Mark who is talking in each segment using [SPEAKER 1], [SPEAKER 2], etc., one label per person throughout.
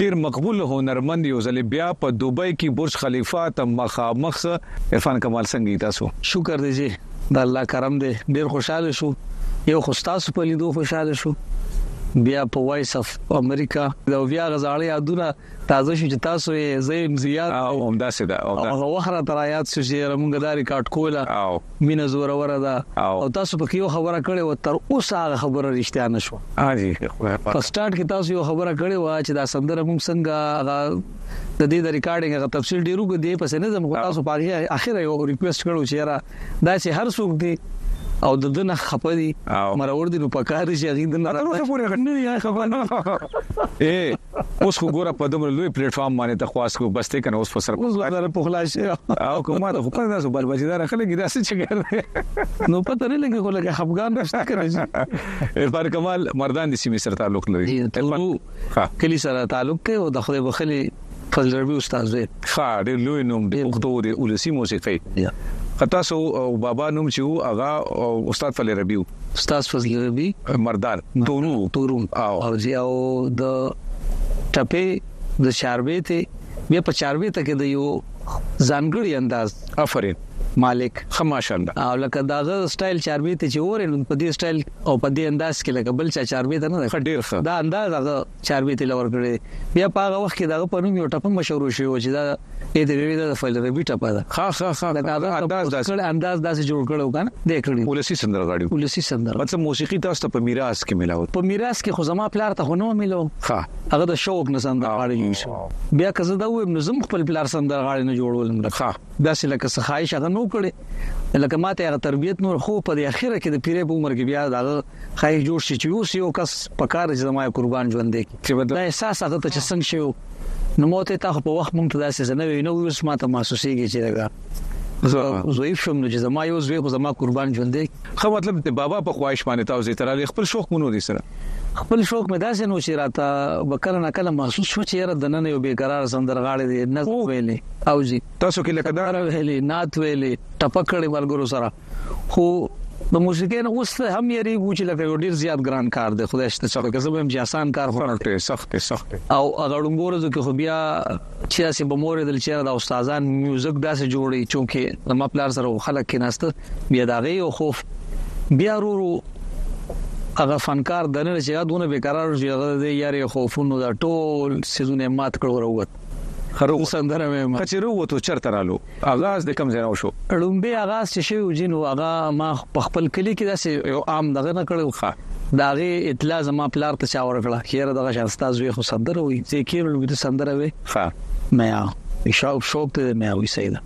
[SPEAKER 1] ډیر مقبول هنرمند یو ځل بیا په دوبۍ کی برج خلیفه ته مخامخ سه عرفان کمال څنګه یی تاسو.
[SPEAKER 2] شکر دی جی د الله کرم دی ډیر خوشحاله شو یو خو ستاسو په لیدو خوشحاله شو بیا په وایس اف امریکا او بیا غزاړی یادونه تازه شو چې تاسو یې زیم زیات
[SPEAKER 1] او همداسې ده
[SPEAKER 2] او هغه وخت را تر یاد شو چې رمونګ دا ریکارډ کوله
[SPEAKER 1] او
[SPEAKER 2] مینه زوروره ده او تاسو پکې یو خبره کړې و تر اوسه هغه خبره رښتیا نه شو
[SPEAKER 1] اجي
[SPEAKER 2] په سٹارټ کې تاسو یو خبره کړې و چې دا سندره موږ څنګه هغه د دې د ریکارډینګ هغه تفصیل ډیرو کې دی پسې نه زم تاسو په هغه اخر یو ریکوست کړو چې را دا چې هر څوک دی او د دنه خپه دي مرور دي نو پکار شي هغه دنه
[SPEAKER 1] نه خبره نه خبره اے اوس خو ګوره په دومره لوی پلیټ فارم باندې ته خواست کو بس ته کنه اوس په سر
[SPEAKER 2] اوس ولا په خلاص شي
[SPEAKER 1] او کومه ته خو په تاسو بل بچی دار خلک دا څه چګر
[SPEAKER 2] نو پته نه لګي خو لکه خفغان نشته
[SPEAKER 1] کړی عرفان کمال مردان د سیمې سره تعلق لري
[SPEAKER 2] کلی سره تعلق ته او د خدای بخلی فضل ربی استاد دی
[SPEAKER 1] ښا ډېر لوی نوم دی پښتو دی ولسی موسیقي خطا سو بابا نوم چې هغه استاد فضل ربی
[SPEAKER 2] استاد فضل ربی
[SPEAKER 1] مردان تورو
[SPEAKER 2] تورو او جی او د ټپه د چاربې ته بیا په چاربې ته کې د یو ځانګړي انداز
[SPEAKER 1] افرین
[SPEAKER 2] مالک
[SPEAKER 1] خماشند
[SPEAKER 2] او لکه داغه سټایل چاربي ته چې اورې نو په دې سټایل او په دې انداز کې لکه بل چا چاربي ته نه
[SPEAKER 1] ډیر ښه
[SPEAKER 2] دا انداز هغه چاربي ته لور کړی بیا په هغه وخت کې دغه په نوم یو ټپه مشهور شوی و چې دا یې د ویوی د فایل ربي ټپه ده
[SPEAKER 1] ها ها ها
[SPEAKER 2] انداز داسې کړ انداز داسې جوړ کړو کنه د کړی
[SPEAKER 1] ولسی سندره غاړي
[SPEAKER 2] ولسی سندره
[SPEAKER 1] مطلب موسیقي تاسو ته په میراث کې ملاو
[SPEAKER 2] په میراث کې خو زما پلار ته خو نه ملو
[SPEAKER 1] ها
[SPEAKER 2] هغه د شوق نه سندره غاړي جوړ شو بیا که زه دا وایم نو زم خپل پلار سندره غاړي نه جوړول
[SPEAKER 1] نه ها
[SPEAKER 2] داسې لکه څه خواهش هغه نو کړی لکه ماته هغه تربيت نور خو په اخره کې د پیرې په عمر کې بیا دا ښایي جوړ شي چې اوس یو کس په کار چې زما قربان ژوند دی چې به دا احساس هغه ته چې څنګه شي نو موته تا خو په وخت مونږ ته داسې څه نه وي نو اوس ما ته محسوسيږي چې دا زویف شوم نو چې زما یو زوی خو زما قربان ژوند دی
[SPEAKER 1] خو مطلب د بابا په خواهش باندې تاسو تر هغه خپل شوق مونږ دي سره
[SPEAKER 2] خپل شوق مې داسې نو چې راته وکړه نه کله محسوس شو چې را دنه یو بیقرار سندرغاړي دی نه ویلې او جی
[SPEAKER 1] تاسو کې لکه دا
[SPEAKER 2] ویلې نات ویلې ټپکړې ورګرو سره خو د موسیقۍ نه اوس ته هم یریږو چې لکه یو ډیر زیات ګران کار دی خدای شته چې که زه هم چې آسان کار خو
[SPEAKER 1] سخت سخت سخت
[SPEAKER 2] او هغه ډنګور زو کې خو بیا چې اسې به مور دل چې دا استادان میوزیک داسې جوړي چې ما پلار سره خلک کې نهسته بیا دا غي او خوف بیا ورو هغه فنکار د نن چې دونه به قرار شي هغه د یاري خوفونو دا ټول سيزونه مات کړو وروت
[SPEAKER 1] خرو
[SPEAKER 2] سندره مې
[SPEAKER 1] کچې وروت چرته رالو اغاز د کوم ځای نه
[SPEAKER 2] وشو؟ ړومبی اغاز چې شوی و جي نو هغه ما په خپل کلي کې داسې یو عام دغه نه کړی و. د هغې اطلاع زما پلار ته چا ورکړه چې یاره دغه شان ستا زوی خو سندره وایي، ځای کېنو لږ دې سندره وایي.
[SPEAKER 1] ښه
[SPEAKER 2] میا شوق شوق ته میا وایي صحیح ده.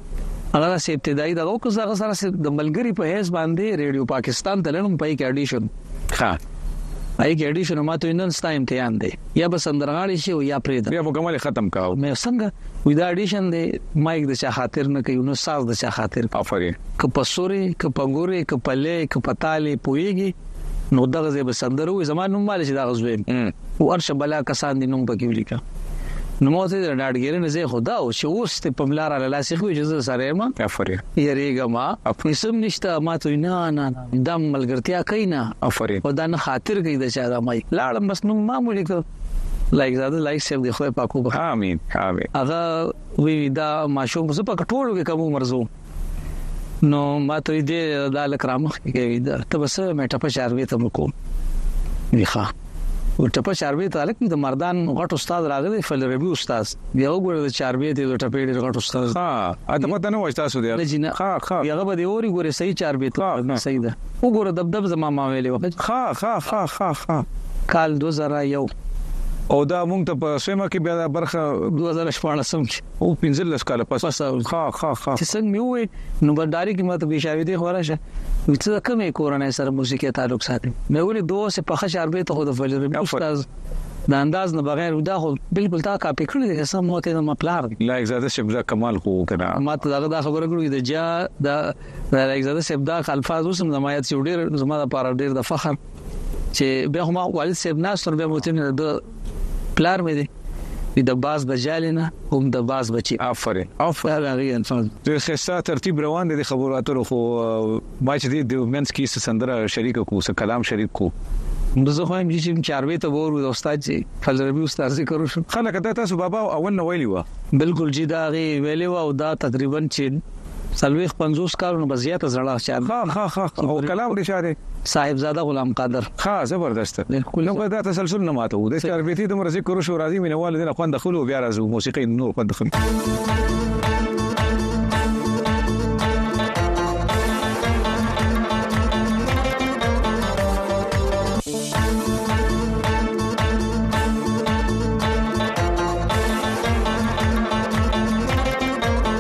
[SPEAKER 2] هغه داسې ابتدایي دغه وکړ زه هغه سره سه د ملګري په حیث باندې ریډیو پاکستان ته لړم پای کې اډیشن
[SPEAKER 1] ښه
[SPEAKER 2] پای کې اډیشن ماته نن ستا امتحان دی یا به سندرغاړي شي او یا پرې ده
[SPEAKER 1] بیا مکمل ختم کاو
[SPEAKER 2] مې څنګه وی دا اډیشن دی مایک د چا خاطر نه کوي نو ساز د چا خاطر
[SPEAKER 1] افرین
[SPEAKER 2] ک په سوري ک په ګوري ک په لې ک په تالي پويږي نو دغه زې به سندرو زما نوم مال چې دا غزویم او ارشه بلا کسان دي نوم پکې ولیکا نو مو ته ډاډګیرې نه زه خدا او چې اوس ته پملار لاله سیخوي چې زه سره ما
[SPEAKER 1] افرین
[SPEAKER 2] یریګه ما خپل سم نشته ما ته نه نه دا ملګرتیا کوي نه
[SPEAKER 1] افرین
[SPEAKER 2] او دا نه خاطر کوي د چا د مای لاړم بس نو ما مولې کو لایک زاده لایک سیب دی خو پاکو بخ
[SPEAKER 1] امين امين
[SPEAKER 2] هغه وی دا ماشوم زه په ټولو کې کوم مرزو نو ما ته دې د لکرامخ کې وی دا ته بس مې ټپه چاروي ته مکو ویخه و ټپه چاربې ته الک د مردان غټ استاد راغلی فل ربي استاد بیا وګوره د چاربې ته د ټپې ډېر غټ استاد
[SPEAKER 1] ها اته پته نه وښتا سو دی نه جنا
[SPEAKER 2] ها
[SPEAKER 1] ها
[SPEAKER 2] یغه به دی اوري ګوره صحیح چاربې ته صحیح ده وګوره دب دب زما ما ویلې وخت
[SPEAKER 1] ها ها ها ها ها
[SPEAKER 2] کال 2001
[SPEAKER 1] او دا مونږ ته په سیمه کې بیا برخه
[SPEAKER 2] 2014 کې
[SPEAKER 1] او 15 کال پس ها ها ها
[SPEAKER 2] څنګه مې وې نو په داري کې ماته پیشاوي دی خو راشه څه د کومې کورنۍ سره موسیقي تعلق ساتي مې ولې دوه سه په خشار به ته خو د فجر استاد د انداز نه بغیر دا خو بالکل تا کاپی کړی دی سم مو ته ما پلار دی
[SPEAKER 1] لایک زاده شپ دا کمال خو کنه
[SPEAKER 2] ما ته دا دا خبره کړو دی جا دا لایک زاده شپ دا الفاظ اوسم زمایت یو ډیر زما لپاره ډیر د فخر چې به هم والد صاحب ناس تر به موتین د پلار مې دی د باز بجالینه هم د باز بچي
[SPEAKER 1] افرین
[SPEAKER 2] افرین هغه انسان
[SPEAKER 1] د خسته ترتیب روان دي خبرو اترو خو ما چې د منس کې سندره شریک کو سره کلام شریک کو
[SPEAKER 2] زه خو هم چې چاروي ته ورو د استاد جی فلربي استاد ذکر وشو
[SPEAKER 1] خلک دا تاسو بابا اول نو ویلی و
[SPEAKER 2] بالکل جی دا غي ویلی و او دا تقریبا چې څلوېښت پنځوس کالو نه به زیاته زړه چا
[SPEAKER 1] وي. ښه ښه ښه ښه او کلام دې چا
[SPEAKER 2] دی؟ صاحبزاده غلام قادر.
[SPEAKER 1] ښه زبردست نو که دا تسلسل نه ماتوو د چاربیتې دومره ذکر وشو راځئ مینوالو دې نه خوند اخلو او بیا راځو موسیقۍ نور خوند
[SPEAKER 3] اخلو.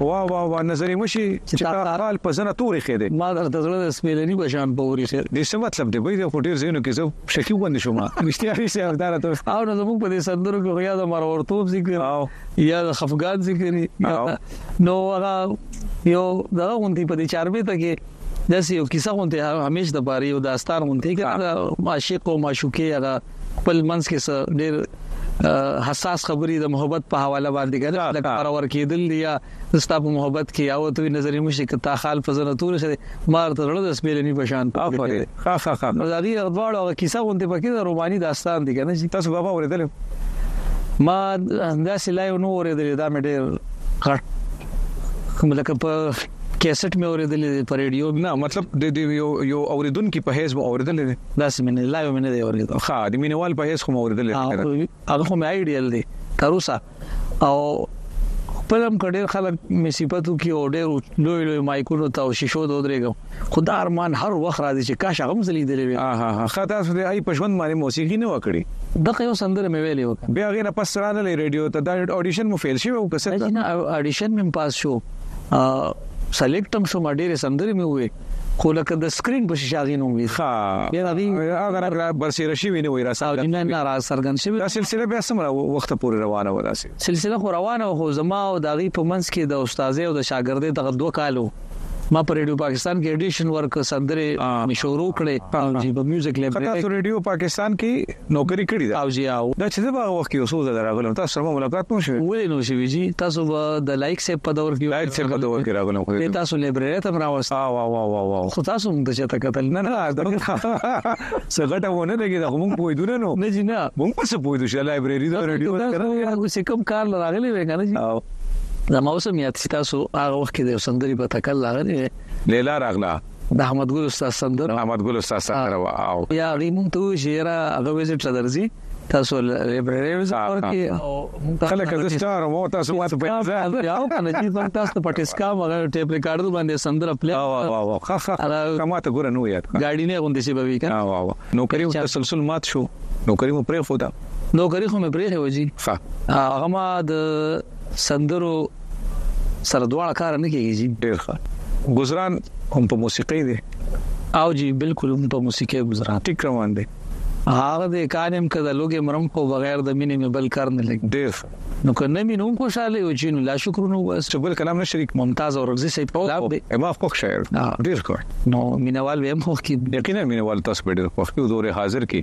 [SPEAKER 3] وا وا وا نظر وشي چې تا خال په زنه تورې خې دي ما د زړه د
[SPEAKER 1] سپېلنی په
[SPEAKER 2] شان په اوري خې
[SPEAKER 1] دي څه مطلب دی وای د خټیر زینو کې زه شکی وند شوم مشتیا هیڅ یو دار ته
[SPEAKER 2] او نو زموږ په دې سندرو کې یا د مرورتوب ذکر
[SPEAKER 1] او
[SPEAKER 2] یا د خفقان ذکر نو هغه یو دغه غونډې په دې چاربه ته کې داسې یو کیسه غونته همیش د باري او داستان غونته کې عاشق او معشوقه هغه خپل منځ کې څه ډېر حساس خبرې د محبت په حواله باندې کړه لکه پر اور کېدل دی یا ستا په محبت کې او ته نظرې مشي کې تا خال په زنه تور شي مار ته ورته سپېل نه
[SPEAKER 1] پشان افرین ها ها
[SPEAKER 2] ها دا غي غواړو هغه کیسه غونډه پکې د روماني داستان دی کنه چې
[SPEAKER 1] تاسو بابا ورېدل
[SPEAKER 2] ما دا سلای نو ورېدل دا مې ډېر غټ ملکه په کیسټ مې اوریدلې دي په ریډیو
[SPEAKER 1] نه مطلب د دې یو یو اوریدونکو په هیڅ مو اوریدلې دي
[SPEAKER 2] دا سم نه لایو مې نه دی اوریدل
[SPEAKER 1] ښه د مینوال په هیڅ کوم اوریدلې
[SPEAKER 2] هغه خو مې ایډیل دي تر اوسه او خپلم کډیر خلک مې صفاتو کې او ډېر لوی لوی مایکونو ته او شیشو ته ودرېږم خو دا ارمان هر وخت راځي چې کاش هغه مزلي دی
[SPEAKER 1] وي ها ها ها تاسو دې ای پښوند باندې موسیقي نه وکړي
[SPEAKER 2] دغه یو سندره مې ویلې وکړه
[SPEAKER 1] بیا غیر پس سره نه ریډیو ته دا اډیشن مو فیل شي او کسه
[SPEAKER 2] نه اډیشن مې پاس شو سلیکټ هم شوم ډېر سندرې مې وې خو لکه د سکرین په شیشه غي نوم
[SPEAKER 1] وی
[SPEAKER 2] ها یاره دی
[SPEAKER 1] هغه را برسیر شي ویني وای را
[SPEAKER 2] سره نه نه را سرګن شي
[SPEAKER 1] دا سلسله بیا سمره وخت پورې روانه و داسې
[SPEAKER 2] سلسله خو روانه خو زما او داغي په منځ کې د استاد او د شاګردې دغه دوه کالو ما په رادیو پاکستان کې اډیشن ورک سندره می شروع کړې او جی په میوزیک
[SPEAKER 1] لیب
[SPEAKER 2] کې
[SPEAKER 1] تاسو رادیو پاکستان کې نوکری کړې ده
[SPEAKER 2] او جی او
[SPEAKER 1] دا چې په وخت کې اوسو زه راغلم تاسو سره ملاقات مو شوه
[SPEAKER 2] ولې نو شوی جی تاسو د لایک سیپ په دور کې
[SPEAKER 1] لایک سیپ په دور کې راغلم خو
[SPEAKER 2] تاسو لایبرری ته راوست
[SPEAKER 1] وا وا وا وا وا
[SPEAKER 2] خو تاسو موږ ته چاته قتل
[SPEAKER 1] نه نه څه غټه ونه لګي دا موږ پوي دونه نو
[SPEAKER 2] نه جی نه
[SPEAKER 1] موږ څه پوي د لایبرری د
[SPEAKER 2] رادیو څه کوم کار لراغلی وې کنه جی
[SPEAKER 1] زما
[SPEAKER 2] اوس هم یاد چې تاسو هغه وخت کې د یو سندري په تکل راغلي وې
[SPEAKER 1] لیلا راغله
[SPEAKER 2] د احمد ګل استاد سندره
[SPEAKER 1] احمد ګل استاد سندره وا او
[SPEAKER 2] یا غي مونږ ته شیرا هغه وزټ لدرځي تاسو لایبرری وزور کې او مونږ
[SPEAKER 1] خلک د ستار مو تاسو واسه په ځای
[SPEAKER 2] یو کنه چې مونږ تاسو په ټیسکا مغه ټیپ ریکارډ باندې سندره پلی
[SPEAKER 1] او او او خا خا کما ته ګور نو یاد
[SPEAKER 2] ګاډی نه غوندې شي به وی
[SPEAKER 1] کنه او او نو کریم تسلسل مات شو نو کریم پرې خو دا
[SPEAKER 2] نوکری خو مې پرېښې و
[SPEAKER 1] جی
[SPEAKER 2] هغه ما د سندرو سره دواړه کار نه کیږي جی
[SPEAKER 1] ډیر ښه گزاران هم په موسیقۍ دی
[SPEAKER 2] او جی بالکل هم په موسیقۍ گزاران
[SPEAKER 1] ټیک روان دی
[SPEAKER 2] هغه د کانم کده لوګي مرم خو بغیر د مینې مې بل کار نه لګي
[SPEAKER 1] ډیر
[SPEAKER 2] نو کنه مې نوم خوشاله یو چې نو لا شکر نو بس
[SPEAKER 1] چې بل کلام نه شریک
[SPEAKER 2] ممتاز او رغزي صاحب کلام دی
[SPEAKER 1] ما خوښ شاعر ډیر ښه
[SPEAKER 2] نو مینوال به هم خوښ کی
[SPEAKER 1] یقینا مینوال تاسو به ډیر خوښ یو دور حاضر کی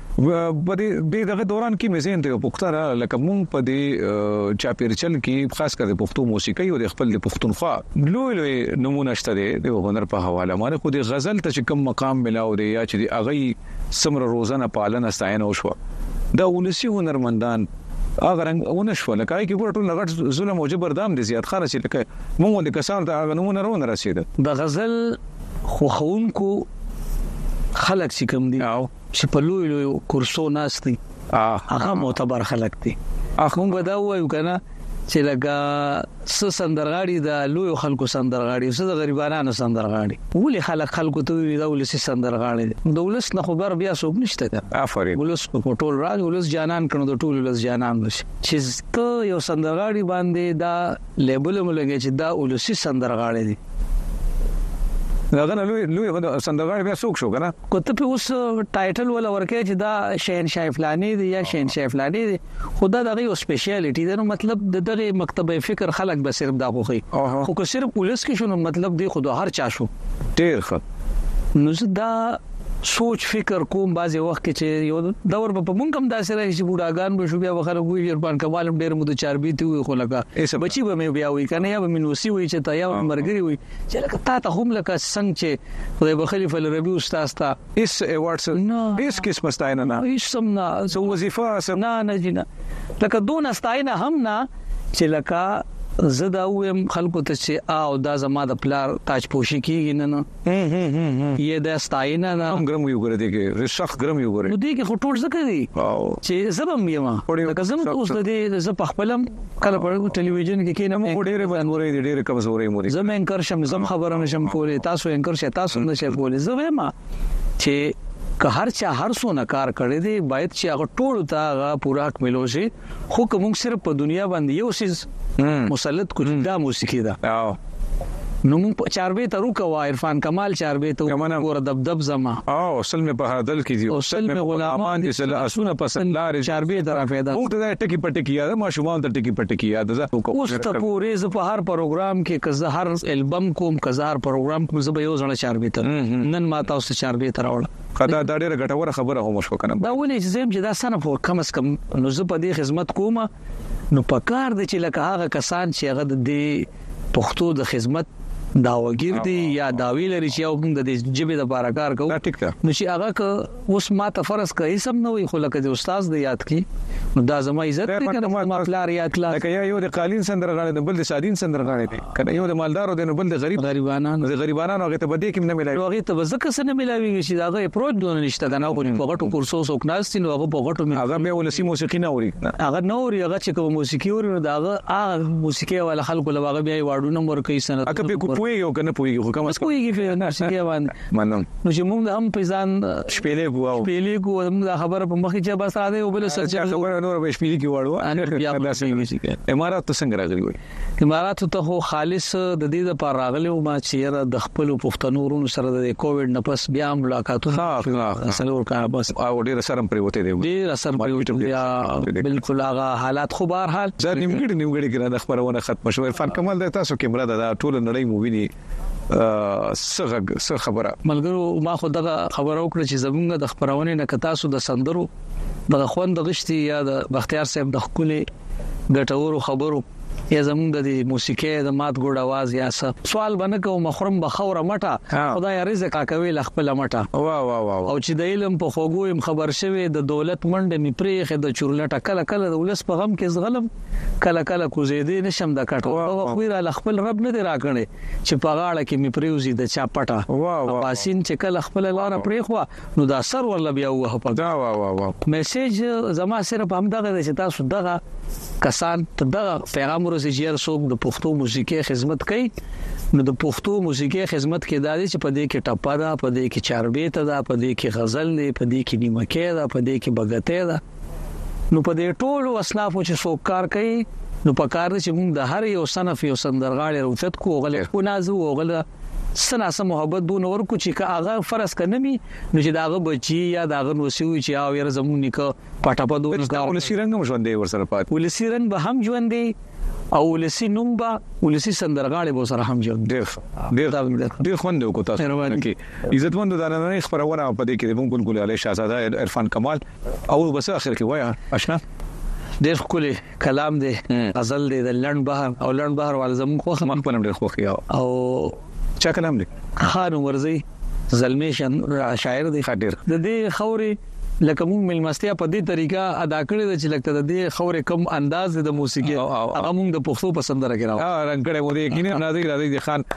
[SPEAKER 1] په دې دغه دوران کې مې زین ته پوښتنه را لکه مونږ په دې چاپیرچل کې خاص کر د پښتو موسیقي او د خپل د پښتونخوا لوی لوی نمونه شته دی د هنر په حواله ماره خو د غزل ته چې کم مقام ملاو دی یا چې د اغي سمره روزنه پالنه ستاینه وشو دا ولسی هنرمندان هغه رنګ ونه شو لکه کې ګور ټول غټ ظلم او جبر دام دي زیات خان چې لکه مونږ د کسان ته هغه نمونه رونه رسیدل
[SPEAKER 2] د غزل خوخونکو خلک چې کم دي چې په لوی لوی کورسو ناس دي هغه معتبر خلک دي اخ موږ دا وایو کنه چې لکه س سندرغاړي د لوی خلکو سندرغاړي س د غریبانو سندرغاړي ولې خلک خلکو ته وی دا ولې سندرغاړي دولس نه خبر بیا څوک نشته ده
[SPEAKER 1] افرین
[SPEAKER 2] ولس په ټول راز ولس جانان کړو د ټول ولس جانان وش چې ته یو سندرغاړي باندې دا له بله مو لګي چې دا ولسي سندرغاړی دی.
[SPEAKER 1] دا دنه لوی لوی خو سندرغاړي بیا څوک شو کنه
[SPEAKER 2] کو ته په اوس ټایټل ولا ورکه چې دا شهنشاه فلانی دی یا شهنشاه فلانی دی خدا دغه یو سپیشلیټی دی نو مطلب د دغه مکتبه فکر خلک به صرف دا خوخي خو که صرف پولیس کې شنو مطلب دی خو هر چا شو
[SPEAKER 1] ډیر ښه
[SPEAKER 2] نو دا سوچ فکر کوم بعضی وخت کې چې یو دور به په مونږ هم داسې راشي چې بوډاګان به شو بیا به خلک وي عرفان کمال هم ډېر مو د چاربي ته وي خو لکه بچي به مې بیا وي کنه یا به مې نوسی وي چې تا یا مرګري وي چې لکه تا ته هم لکه څنګه چې خدای بخلی فل ربي استاد تا
[SPEAKER 1] اس ایوارډز
[SPEAKER 2] نه
[SPEAKER 1] اس کس مستاینه نه
[SPEAKER 2] هیڅ سم نه
[SPEAKER 1] سو وظیفه سم
[SPEAKER 2] نه نه جنا لکه دون استاینه هم نه چې لکه زه دا ویم خلکو ته چې او دا زما د پلار تاج پوشي کیږي نه نه یې د ستاینه ده.
[SPEAKER 1] هم ګرم وي وګوره دې کې زه سخت ګرم وي وګوره.
[SPEAKER 2] نو دې کې خو ټول ځکه دي چې زه به هم یم لکه زه اوس د دې زه په خپل هم کله په ټلویزیون کې کینم
[SPEAKER 1] خو ډېرې کمزورې دي ډېرې کمزورې
[SPEAKER 2] مو دي زه مې انکر شم زم خبره نشم کولای تاسو انکر شې تاسو نشئ کولای زه وایم چې که هر چا هر څونه کار کړی دی باید چې هغه ټول ته هغه پوره حق ملو شي خو که موږ صرف په دنیا باندې یو سیز مسلط کو دا موسیقي ده نو موږ چاربه ته روکوا عرفان کمال چاربه ته ګور دبدب زما
[SPEAKER 1] او اصل می په هادل کې دي
[SPEAKER 2] اصل می غلامان
[SPEAKER 1] دي سل اسونه په سلار
[SPEAKER 2] چاربه تر پیدا
[SPEAKER 1] موږ ته ټکی پټکی یاد ما شومان ته ټکی پټکی یاد زه
[SPEAKER 2] اوس ته پورې ز په هر پروګرام کې که زه هر البم کوم که زه هر پروګرام کوم زه به یو ځل چاربه ته نن ما تاسو چاربه تر راوړم
[SPEAKER 1] ښه دا دا ډېره ګټوره خبره هم وشوه کنه.
[SPEAKER 2] دا ولې چې زه یم چې دا صنف خو کم از کم نو زه په دې خدمت کوم نو په کار دی چې لکه هغه کسان چې هغه د دې پښتو د خدمت داوګیر دی یا داوی لري چې او موږ د دې جبه د بار کار
[SPEAKER 1] کوو
[SPEAKER 2] نو چې هغه که اوس ما ته فرض کړئ هیڅ هم نه وي خو لکه د استاد د یاد کی نو دا زما عزت دی کنه ما پلار یاد کلا
[SPEAKER 1] لکه یو د قالین سندرغاړي د بل د سادین سندرغاړي دی که نه یو د مالدارو دی نو بل د غریب
[SPEAKER 2] غریبانان نو
[SPEAKER 1] د غریبانانو هغه ته به دې کیم نه ملاوي نو
[SPEAKER 2] هغه ته به ځکه څه نه ملاویږي چې داغه اپروچ دونه نشته کنه خو په غټو کورسو څوک ناست دي نو هغه په غټو
[SPEAKER 1] مې هغه به ولسی موسیقي نه اوري
[SPEAKER 2] هغه نه اوري هغه چې کوم موسیقي اوري نو داغه هغه موسیقي والا خلکو له هغه بیا واډو نه مور کوي سنت
[SPEAKER 1] هغه په کوی یو کنه پويږي خو کوم څه
[SPEAKER 2] پويږي په موسیقي باندې
[SPEAKER 1] منم
[SPEAKER 2] نو چې موږ هم په ځان
[SPEAKER 1] شپېلې کوو
[SPEAKER 2] شپېلې کوو موږ دا خبره په مخ کې چې بس راځي او بل څه
[SPEAKER 1] خبره نور به شپېلې کې واړو امارات څنګه راغلي وي
[SPEAKER 2] اماراتو ته خو خالص د دې د پاره راغلی وم چې یره د خپل پښتنو ورونو سره د کووډ نه پس بیا ملاقاتونه څلور کاله بس
[SPEAKER 1] او ډیر شرم پرې وته دی
[SPEAKER 2] ډیر شرم پرې وته بیا بالکل هغه حالات خو بهر حال
[SPEAKER 1] زه نیمګړي نیمګړي ګرانه خبرونه ختم شوې فرق کمال د تاسو کیمره ده ټول نړۍ مو ویني څه غږ څه خبره
[SPEAKER 2] ملګرو ما خو دغه خبره وکړه چې زمونږ د خبرونه نه کتاسو د سندرو دغه خوند غشتي یا د بختیار صاحب د خپلې ګټورو خبرو یا زمونږ د موسیقۍ د مات ګډ आवाज یا څه سوال بنه کوم مخرم بخوره مټه خدای رزق کوي لخپل مټه
[SPEAKER 1] وا وا وا
[SPEAKER 2] او چې د علم په خوګو يم خبر شوي د دولت منډه می پرېخه د چورلټه کله کله د ولس په غم کې زغلم کله کله کوزیدې نشم د کټ هغه خوی را لخپل رب نه دی راکړی چې په غاړه کې می پریوزی د چا پټه پاسین چې کله خپل لار پریخوا نو دا سر ورل بیا وه په
[SPEAKER 1] دا وا وا وا
[SPEAKER 2] میسج زما صرف هم دغه چې تاسو دغه کسان دغه پیغام ورسې چې هر څوک د پښتو موسیقي خدمت کوي نو د پښتو موسیقي خدمت کې دا دي چې په دې کې ټپه ده په دې کې چاربیته ده په دې کې غزل دی په دې کې نیمکه ده په دې کې بغته ده نو په دې ټولو اصنافو چې څوک کار کوي نو په کار دي چې موږ د هر یو صنف یو سندرغاړي روچت کو غل او نازو او غل
[SPEAKER 1] سنا سم محبت بو نور کو چې هغه فرض کنه می نو چې داغه بچي یا داغه نوسیو چې او ير زمون نیکه پټه په دوه دا
[SPEAKER 2] ولسی رنگ هم ژوندې ور سره پات
[SPEAKER 1] ولسی رنگ به هم ژوندې او ولسی نوم به ولسی سندرغاړي به سره هم جوړ
[SPEAKER 2] ډیر ډیر ډیر خوند وکړ تاسو کې عزتمند د نن خبرونه په دې کې د مونږ ګل ګل علي شاهزاده عرفان کمال او بس اخر کې وایا اشنا
[SPEAKER 1] ډېر ښکلی کلام دی غزل دی د لړن بهر او لړن بهر وال زموږ خو
[SPEAKER 2] خمن په نړۍ خو خیا او چا کلام دی
[SPEAKER 1] خان ورزي زلمی شاعر دی
[SPEAKER 2] خاطر
[SPEAKER 1] د دې خوري لکه موږ ملمستیا په دې طریقه ادا کړې ده چې لکه د دې خورې کم انداز د موسیقي هغه موږ د پښتو په سندره
[SPEAKER 2] کې راو رنګ کړي مو دې کینه نازک راځي خان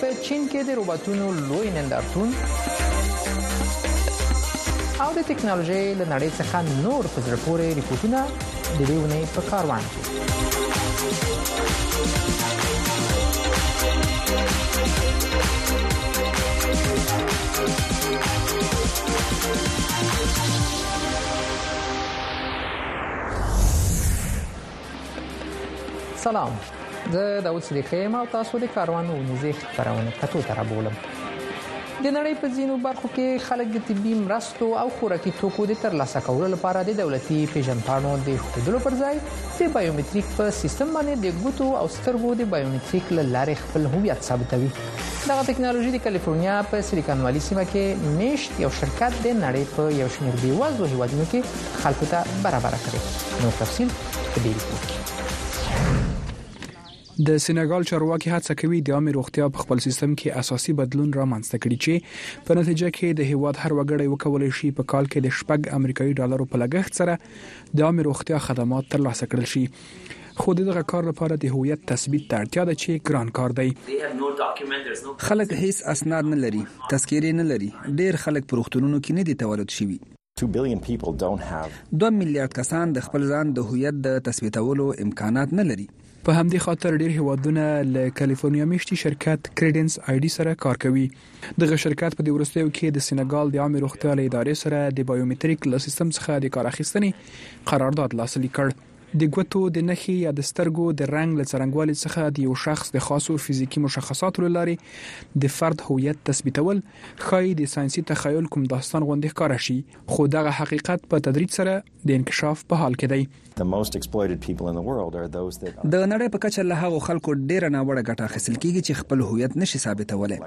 [SPEAKER 4] په چین کې د روباتونو لوی نندارتون او د ټکنالوژي له نړۍ څخه نور په زړه پورې ریپورتونه د دې ونې په کاروان کې سلام زه داوود صدیق یم او تاسو د کاروان ونیزې خبرونه کتو تر بولم د نړۍ په ځینو برخو کې خلک د طبي مرستو او خوراکي توکو د ترلاسه کولو لپاره د دولتي پیژندپاڼو د خودلو پر ځای د بایومټریک په سیستم باندې د ګوتو او سترګو د بایومټریک لارې خپل هویت ثابتوي دغه ټکنالوژي د کالیفورنیا په سیلیکان والي سیمه کې میشت یو شرکت د نړۍ په یو شمېر بیوازو هیوادونو کې خلکو ته برابر کړي نو تفصیل په دې ریپورت
[SPEAKER 5] د سینګال چارواکي هڅه کوي د عامه روغتیا په خپل سیستم کې اساسي بدلون رامنځته کړي چې په نتیجه کې د هیواد هر وګړی وکولای شي په کال کې د شپږ امریکایي ډالرو په لګښت سره د عامه روغتیا خدمات ترلاسه کړل شي خو د دغه کار لپاره د هویت تثبیت ته اړتیا ده چې ګران کار دی.
[SPEAKER 6] خلک هیڅ اسناد نه لري، تذکرې نه لري، ډیر خلک په روغتونونو کې نه دي تولد شوي. دوه میلیارد کسان د خپل ځان د هویت د تثبیتولو امکانات نه لري.
[SPEAKER 5] په همدې خاطر ډیر هیوادونه له کالیفورنیا میشتي شرکت کریډنس آی ډي سره کار کوي. دغه شرکت په دې وروستیو کې د سینګال د عامې روغتیا له ادارې سره د بایومتریک له سیستم څخه د کار اخیستنې قرارداد لاسلیک کړ. د ګوتو د نښې یا د سترګو د رنګ له څرنګوالي څخه د یو شخص د خاصو فزیکي مشخصاتو له لارې د فرد هویت تثبیتول ښایي د ساینسي تخیل کوم داستان غوندې ښکاره شي، خو دغه حقیقت په تدریج سره د انکشاف په حال کې دی.
[SPEAKER 6] د نړۍ په کچه له هغو خلکو ډېره ناوړه ګټه اخیستل کېږي چې خپل هویت نه شي ثابتولی.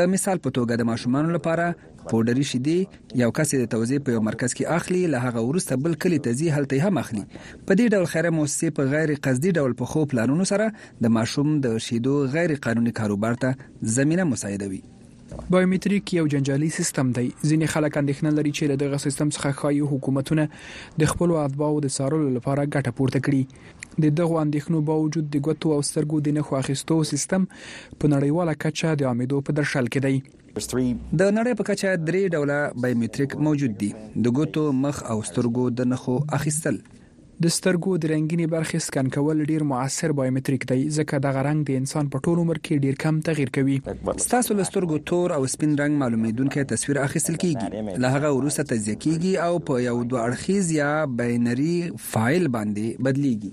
[SPEAKER 6] د مثال په توګه، د ماشومانو لپاره پوډري شیدې یو کس یې د توزیع په یو مرکز کې اخلي له هغه وروسته بل کلی ته ځي هلته یې هم اخلي په دې ډول خیره موسسې په غیر قصدي ډول په خو پلانونو سره د ماشوم د شیدو غیر قانوني کاروبار ته زمینه مساعدوي
[SPEAKER 5] بایومتریک یو جنجالي سیستم دی ځینې خلک اندېښنه لري چې له دغه سیستم څخه ښایي حکومتونه د خپلو اتباعو د څارلو لپاره ګټه پورته کړي د دغو اندېښنو باوجود د ګوتو او سترګو د نښو اخیستو سیستم په نړیواله کچه د عامېدو په درشل کې دی
[SPEAKER 6] د نړۍ په کچه درې ډوله بایومتریک موجود دي، د ګوتو، مخ او سترګو د نښو اخیستل.
[SPEAKER 5] د سترګو د رنګینې برخې سکن کول ډېر مؤثر بایومتریک دی، ځکه دغه رنګ د انسان په ټول عمر کې ډېر کم تغیر کوي.
[SPEAKER 6] ستاسو له سترګو تور او سپین رنګ معلومېدونکی تصویر اخیستل کېږي، له هغه وروسته تجزیه کېږي او په یو دوه اړخیز یا بینري فایل باندې
[SPEAKER 5] بدلېږي.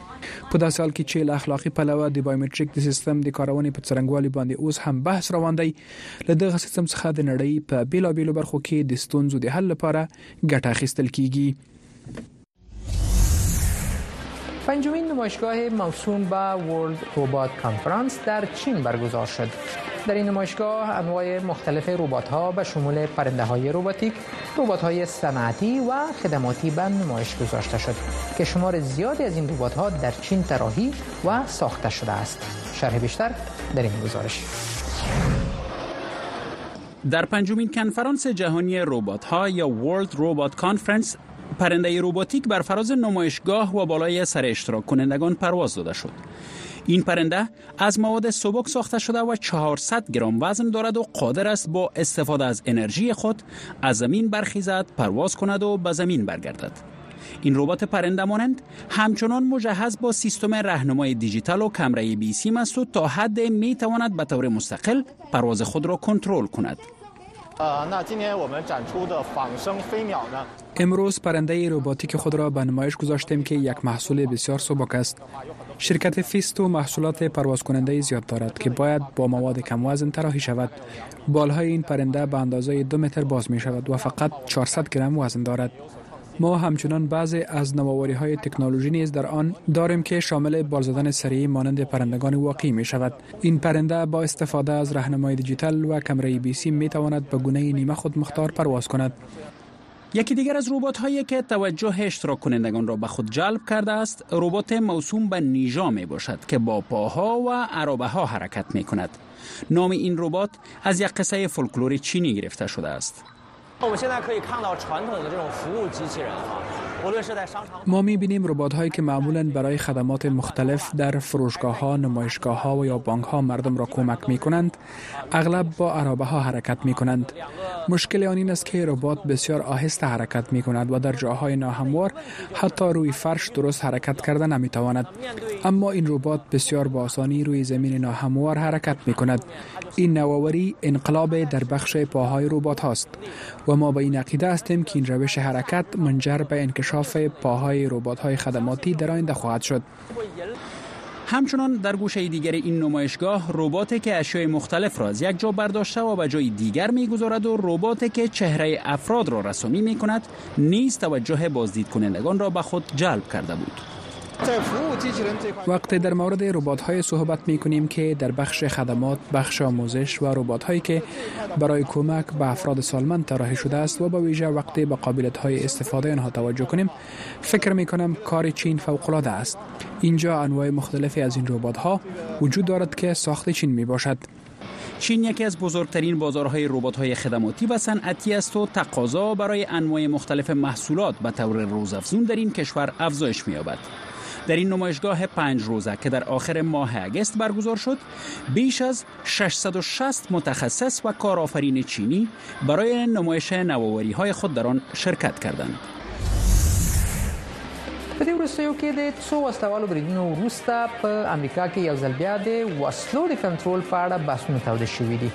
[SPEAKER 5] په داسې حال کې چې له اخلاقي پلوه د بایومټریک د سیستم د کارونې په څرنګوالي باندې اوس هم بحث روان دی له دغه سیستم څخه د نړۍ په بیلابیلو برخو کې د ستونزو د حل لپاره ګټه اخیستل کیږي
[SPEAKER 4] پنجمین نمایشگاه موسوم به ورلد روبات کانفرنس در چین برگزار شد در این نمایشگاه انواع مختلف روبات ها به شمول پرنده های روباتیک روبات های صنعتی و خدماتی به نمایش گذاشته شد که شمار زیادی از این روبات ها در چین طراحی و ساخته شده است شرح بیشتر در این گزارش
[SPEAKER 7] در پنجمین کنفرانس جهانی ربات ها یا ورلد Robot Conference پرنده روباتیک بر فراز نمایشگاه و بالای سر اشتراک کنندگان پرواز داده شد این پرنده از مواد سبک ساخته شده و 400 گرم وزن دارد و قادر است با استفاده از انرژی خود از زمین برخیزد پرواز کند و به زمین برگردد این ربات پرنده مانند همچنان مجهز با سیستم رهنمای دیجیتال و کمره بی سیم است و تا حد می تواند به طور مستقل پرواز خود را کنترل کند
[SPEAKER 5] امروز پرنده روباتیک خود را به نمایش گذاشتیم که یک محصول بسیار سبک است. شرکت فیستو محصولات پرواز کننده زیاد دارد که باید با مواد کم وزن طراحی شود. بالهای این پرنده به اندازه دو متر باز می شود و فقط 400 گرم وزن دارد. ما همچنان بعضی از نوآوری های تکنولوژی نیز در آن داریم که شامل بال زدن سریعی مانند پرندگان واقعی می شود. این پرنده با استفاده از راهنمای دیجیتال و کمره بی سی می تواند به گونه نیمه خود مختار پرواز کند
[SPEAKER 7] یکی دیگر از ربات هایی که توجه اشتراک کنندگان را به خود جلب کرده است ربات موسوم به نیجا می باشد که با پاها و عربه ها حرکت می کند نام این ربات از یک قصه فولکلور چینی گرفته شده است
[SPEAKER 5] ما می بینیم ربات هایی که معمولا برای خدمات مختلف در فروشگاه ها، نمایشگاه ها و یا بانک ها مردم را کمک می کنند اغلب با عرابه ها حرکت می کنند. مشکل آن این است که ربات بسیار آهسته حرکت می کند و در جاهای ناهموار حتی روی فرش درست حرکت کرده تواند اما این ربات بسیار با آسانی روی زمین ناهموار حرکت می کند این نوآوری انقلاب در بخش پاهای ربات هاست. و ما به این عقیده هستیم که این روش حرکت منجر به انکشاف پاهای روبات های خدماتی در آینده خواهد شد
[SPEAKER 7] همچنان در گوشه دیگر این نمایشگاه رباتی که اشیای مختلف را از یک جا برداشته و به جای دیگر میگذارد و رباتی که چهره افراد را رسومی می کند نیز توجه بازدید کنندگان را به خود جلب کرده بود
[SPEAKER 5] وقتی در مورد ربات های صحبت می کنیم که در بخش خدمات، بخش آموزش و ربات هایی که برای کمک به افراد سالمند طراحی شده است و با ویژه وقتی به قابلیت های استفاده آنها توجه کنیم، فکر می کنم کار چین فوق است. اینجا انواع مختلفی از این ربات ها وجود دارد که ساخت چین می باشد.
[SPEAKER 7] چین یکی از بزرگترین بازارهای های خدماتی و صنعتی است و تقاضا برای انواع مختلف محصولات به طور روزافزون در این کشور افزایش می‌یابد. در این نمایشگاه پنج روزه که در آخر ماه اگست برگزار شد بیش از 660 متخصص و کارآفرین چینی برای نمایش نوآوری های خود در آن شرکت کردند
[SPEAKER 4] په دې وروستیو کې د څو وسلوالو بریدونو وروسته په امریکا کې یو ځل بیا د وسلو د کنټرول په اړه بحثونه تاوده شوي دي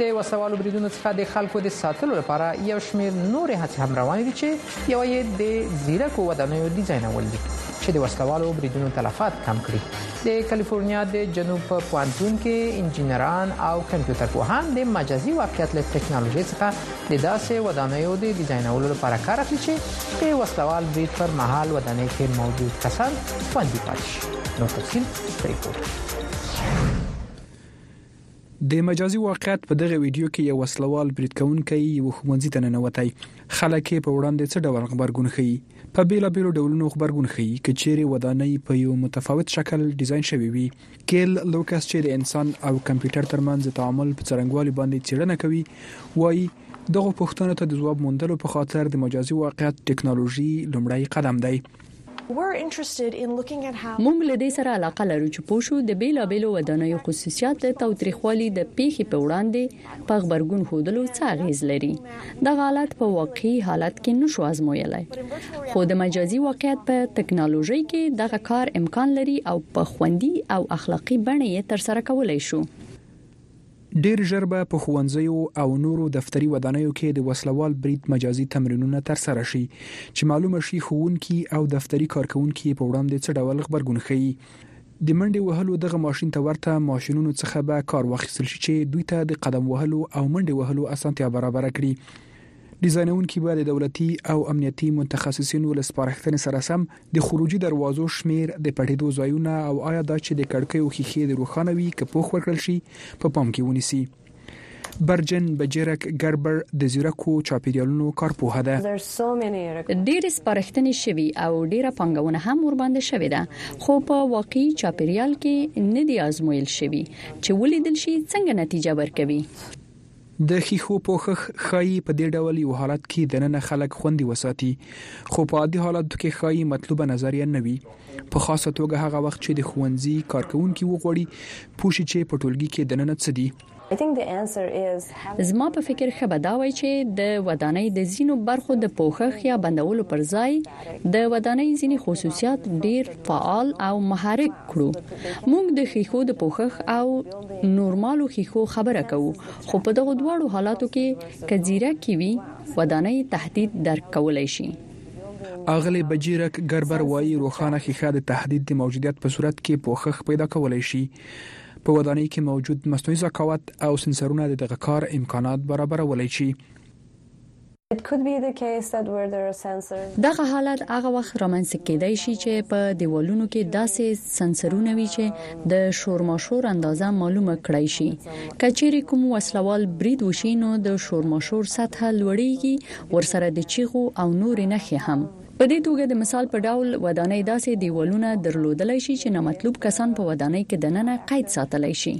[SPEAKER 4] د وسلوالو بریدونو څخه د خلکو د ساتلو لپاره یو شمیر نور هڅې هم روانې دي چې یو یې د زیرکو ودانیو ډیزاینول دي چې د وسلوالو بریدونو تلفات کم کړي د کالیفورنیا د جنوب په پوانتون کې انجنیران او کمپیوټر پوهان د مجازي واقعیت له ټکنالوژي څخه د داسې ودانیو د ډیزاینولو لپاره کار اخلي چې د وسله وال برید پر مهال ودانۍ کې موجود کسان خوندي پاتې شي نو تفصیل پریپورت
[SPEAKER 5] د مجازي واقعیت په دغه ویډیو کې یو وسلوال بریدکونکي یو ښوونځي ته ننوتی خلک یې په وړاندې څه ډول خبرګون ښيي په بیلابیلو ډولونو خبرګون ښيي کچېري ودانۍ په یو متفاوت شکل ډیزاین شوی وي کیل لوکس چې د انسان او کمپیوټر ترمنځ د تعامل په څرنګوالي باندې څېړنه کوي وایي دغه پوښتنو ته د ځواب موندلو په خاطر د مجازي واقعیت ټکنالوژي لومړی قدم دی
[SPEAKER 8] موږ له دې سره علاقه لرو چې پوه شو د بیلابیلو ودانیو خصوصیات د تاوتریخوالي د پیښې په وړاندې په غبرګون خودلو څه اغیز لري دا حالت په واقعي حالت کې نشو ازمویلای خو د مجازي واقعیت په ټکنالوژي کې دغه کار امکان لري او په خوندي او اخلاقی بڼه یې تر سره کولای شو
[SPEAKER 5] ډیر ژر به په ښوونځیو او نورو دفتري ودانیو کې د وسلوال برید مجازي تمرینونه تر سره شي چې معلومه شي ښوونکي او دفتري کارکونکي په وړاندې څه ډول غبرګون ښيي د منډې وهلو دغه ماشین ته ورته ماشینونو څخه به کار واخیستل شي چې دوی ته د قدم وهلو او منډې وهلو اسانتیا برابره کړي ډیزاینونکي به د دولتي او امنیتي متخصصینو له سپارښتنې سره سم د خروجي دروازو شمیر د پټېدو ځایونه او آیا دا چې د کړکیو ښیښې د روښانه وي که پوښ ورکړل شي په پام کې ونیسي برجن بجرک ګربر د زیرکو چاپیریالونو کارپوه ده
[SPEAKER 8] ډېرې سپارښتنې شوي او ډېره پانګونه هم ورباندې شوې ده خو په واقعي چاپیریال کې نه دی آزمویل شوی چې ولیدل شي څنګه نتیجه ورکوي
[SPEAKER 5] د خيخو پوخخ خای په دې ډول یو حالت کې د نن خلک خوندي وساتي خو په عادي حالاتو کې خای مطلوبه نظریه نه وي په خاصه توګه هغه وخت چې د ښوونځي کارکوونکي وغواړي پوه شي چې په ټولګي کې دننه څه دي.
[SPEAKER 8] زما په فکر ښه به دا وای چې د ودانۍ د ځینو برخو د پوښښ یا بندولو پر ځای د ودانۍ ځینې خصوصیات ډیر فعال او محرک کړو. موږ د ښیښو د پوښښ او نورمالو ښیښو خبره کوو، خو په دغو دواړو حالاتو کې که ځیرکې وي ودانۍ تهدید درک کولای شي.
[SPEAKER 5] اغلې بجیرک ګربر وایي روښانه ښیښه د تهدید د موجودیت په صورت کې پوښښ پیدا کولای شي په ودانۍ کې موجود مصنوعي ذکاوت او سنسرونه د دغه کار امکانات برابرولای شي
[SPEAKER 8] دغه حالت هغه وخت رامنځته کېدای شي چې په دیوالونو کې داسې سنسرونه وي چې د شورماشور اندازه معلومه کړای شي کچېری کوم وسلوال برید وشي نو د شورماشور سطح لوړیږي ورسره د چیغو او نورې نښې هم. په دې توګه د مثال په ډول ودانۍ داسې دیوالونه درلودلای شي چې نامطلوب کسان په ودانۍ کې دننه قید ساتلای شي.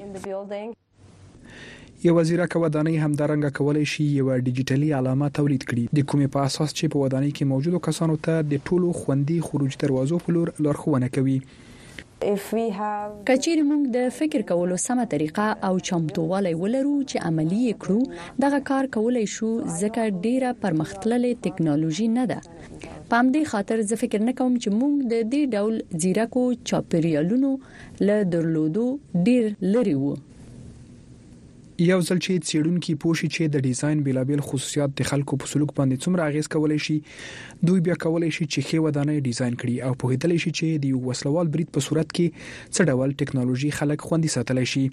[SPEAKER 5] یوه ځیرکه ودانۍ همدارنګه کولای شي یوه ډیجیټلي علامه تولید کړي، د کومې په اساس چې په ودانۍ کې موجودو کسانو ته د ټولو خوندي خروجي دروازو په لور لارښوونه کوي.
[SPEAKER 8] که چیرې موږ د فکر کولو سمه طریقه او چمتووالی ولرو چې عملي یې کړو دغه کار کولای شو ځکه ډیره پرمختللې تکنالوژي نه ده په همدې خاطر زه فکر نه کوم چې موږ د دې ډول ځیرکو چاپیریالونو له درلودو ډیر لرې وو.
[SPEAKER 5] یو ځل چې څېړونکي پوه شي چې د ډیزاین بیلابیل خصوصیات د خلکو په سلوک باندې څومره اغیز کولای شي دوی بیا کولای شي چې ښه ودانۍ ډیزاین کړي او په هیدل شي چې د یو وسلوال برید په صورت کې څه ډول ټکنالوژي خلک خوندي ساتلی شي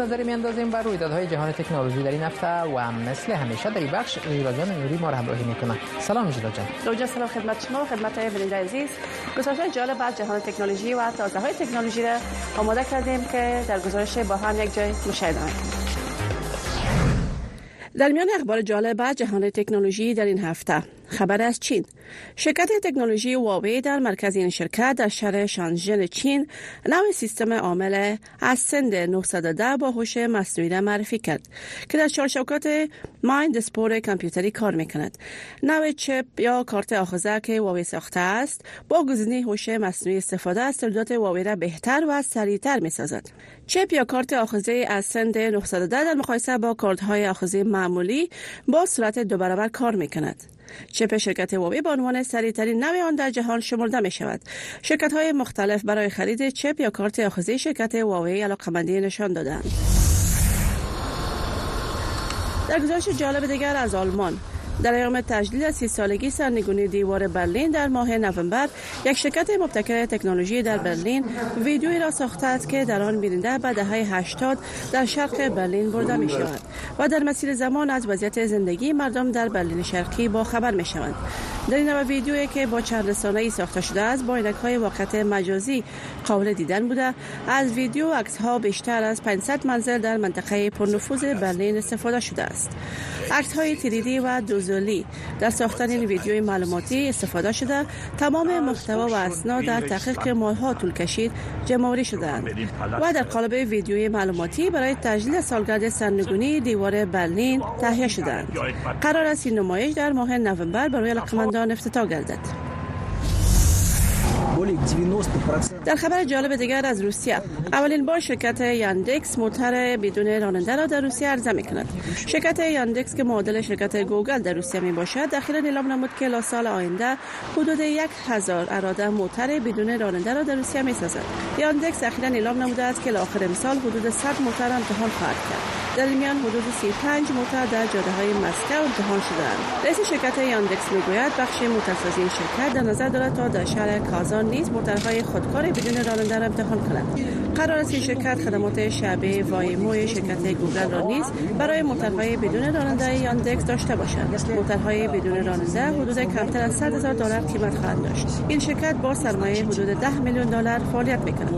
[SPEAKER 4] نظری میاندازیم بر رویدادهای جهان تکنولوژی در این هفته و مثل همیشه در بخش ایرادیان نوری ما را همراهی میکنه سلام جدا جان
[SPEAKER 9] روجا سلام خدمت شما خدمت های عزیز گزارش جالب از جهان تکنولوژی و تازه های تکنولوژی را آماده کردیم که در گزارش با هم یک جای مشاهده در میان اخبار جالب از جهان تکنولوژی در این هفته خبر از چین شرکت تکنولوژی واوی در مرکز این شرکت در شهر شانژن چین نوع سیستم عامل از سند 910 با هوش مصنوعی را معرفی کرد که در چارشوکات مایند سپور کامپیوتری کار میکند نوع چپ یا کارت آخذه که واوی ساخته است با گزینه هوش مصنوعی استفاده از تولیدات واوی را بهتر و سریعتر میسازد چپ یا کارت آخذه از سند 910 در مقایسه با کارت های آخذه معمولی با سرعت دو برابر کار میکند چپ شرکت هواوی به عنوان سریعترین نوع آن در جهان شمرده می شود شرکت های مختلف برای خرید چپ یا کارت آخذی شرکت هواوی علاقمندی نشان دادند در گزارش جالب دیگر از آلمان در ایام تجلیل سی سالگی سرنگونی دیوار برلین در ماه نوامبر یک شرکت مبتکر تکنولوژی در برلین ویدیویی را ساخته است که در آن بیننده به دهه 80 در شرق برلین برده می شود و در مسیر زمان از وضعیت زندگی مردم در برلین شرقی با خبر می شوند در این ویدیویی که با چند رسانه ای ساخته شده است با اینک های واقعیت مجازی قابل دیدن بوده از ویدیو عکس ها بیشتر از 500 منزل در منطقه پرنفوذ برلین استفاده شده است عکس های تریدی و دوز فیزولی در ساختن این ویدیوی معلوماتی استفاده شده تمام محتوا و اسناد در تحقیق ها طول کشید جمعوری شدند و در قالب ویدیوی معلوماتی برای تجلیل سالگرد سرنگونی دیوار برلین تهیه شدند قرار است این نمایش در ماه نوامبر برای علاقمندان افتتاح گردد در خبر جالب دیگر از روسیه اولین بار شرکت یاندکس موتر بدون راننده را در روسیه عرضه می کند شرکت یاندکس که معادل شرکت گوگل در روسیه می باشد داخل اعلام نمود که لا سال آینده حدود یک هزار اراده موتر بدون راننده را در روسیه می سازد یاندکس اخیرا اعلام نموده است که آخر امسال حدود 100 موتر امتحان خواهد کرد در میان حدود 35 موتر در جاده های مسکو جهان شدند رئیس شرکت یاندکس میگوید بخش متخصص این شرکت در نظر دارد تا در شهر کازان نیز موترهای خودکار بدون راننده را امتحان کند قرار است این شرکت خدمات شبه وایمو شرکت گوگل را نیز برای موترهای بدون راننده یاندکس داشته باشد موترهای بدون راننده حدود کمتر از 100 هزار دلار قیمت خواهند داشت این شرکت با سرمایه حدود 10 میلیون دلار فعالیت میکند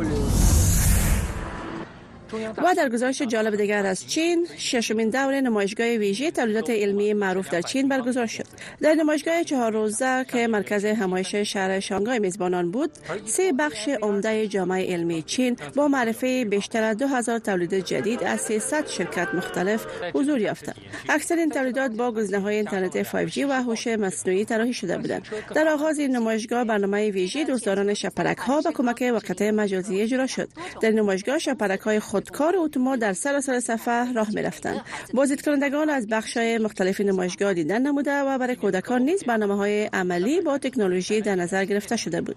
[SPEAKER 9] و در گزارش جالب دیگر از چین ششمین دور نمایشگاه ویژه تولیدات علمی معروف در چین برگزار شد در نمایشگاه چهار روزه که مرکز همایش شهر شانگهای میزبانان بود سه بخش عمده جامعه علمی چین با معرفی بیشتر از 2000 تولید جدید از 300 شرکت مختلف حضور یافتند اکثر این تولیدات با گزینه های اینترنت 5G و هوش مصنوعی طراحی شده بودند در آغاز این نمایشگاه برنامه ویژه دوستداران شپرک ها با کمک وقت مجازی اجرا شد در نمایشگاه شپرک های خود کار اتوما در سراسر سر صفحه راه می رفتند بازدیدکنندگان از بخش های مختلف نمایشگاه دیدن نموده و برای کودکان نیز برنامه های عملی با تکنولوژی در نظر گرفته شده بود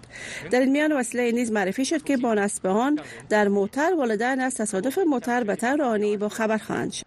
[SPEAKER 9] در این میان وسیله نیز معرفی شد که با نصب آن در موتر والدین از تصادف موتر به طور با خبر خواهند شد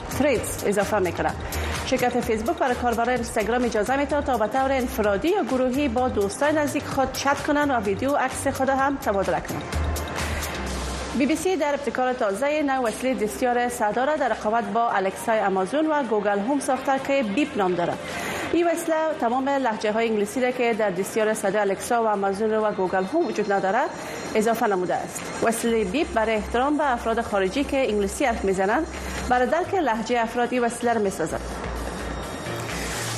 [SPEAKER 9] تریدز اضافه میکنه شرکت فیسبوک برای کاربران اینستاگرام اجازه میده تا به طور انفرادی یا گروهی با دوستان نزدیک خود چت کنند و ویدیو عکس خود هم تبادله کنند بی بی سی در ابتکار تازه نو وسیله دستیار صدا در رقابت با الکسای آمازون و گوگل هوم ساخته که بیپ نام دارد این وسیله تمام لحجه های انگلیسی را که در دستیار صدای الکسا و آمازون و گوگل هوم وجود ندارد اضافه نموده است وسیله بیپ برای احترام به افراد خارجی که انگلیسی حرف میزنند برای درک لحجه افرادی وسیله را میسازد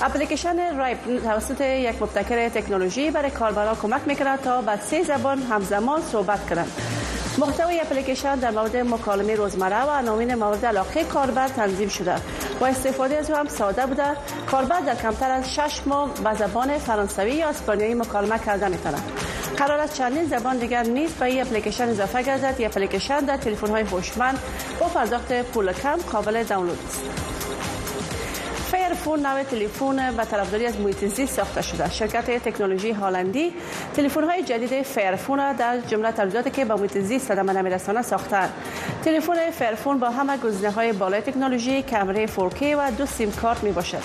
[SPEAKER 9] اپلیکیشن رایپ توسط یک مبتکر تکنولوژی برای کاربرا کمک میکند تا با سه زبان همزمان صحبت کنند محتوای اپلیکیشن در مورد مکالمه روزمره و عناوین مورد علاقه کاربر تنظیم شده و استفاده از او هم ساده بوده کاربر در کمتر از شش ماه به زبان فرانسوی یا اسپانیایی مکالمه کردن می کند قرار است چندین زبان دیگر نیز به این اپلیکیشن اضافه گردد یا اپلیکیشن در تلفن های هوشمند با پرداخت پول کم قابل دانلود است فایرفون نوع تلفن به طرفداری از محیط زیست ساخته شده است شرکت تکنولوژی هلندی تلفن های جدید فایرفون را در جمله تجهیزاتی که به محیط زیست صدمه نمیرساند ساختهاند تلفن فرفون با همه گزینه های بالای تکنولوژی کمره 4K و دو سیم کارت می باشد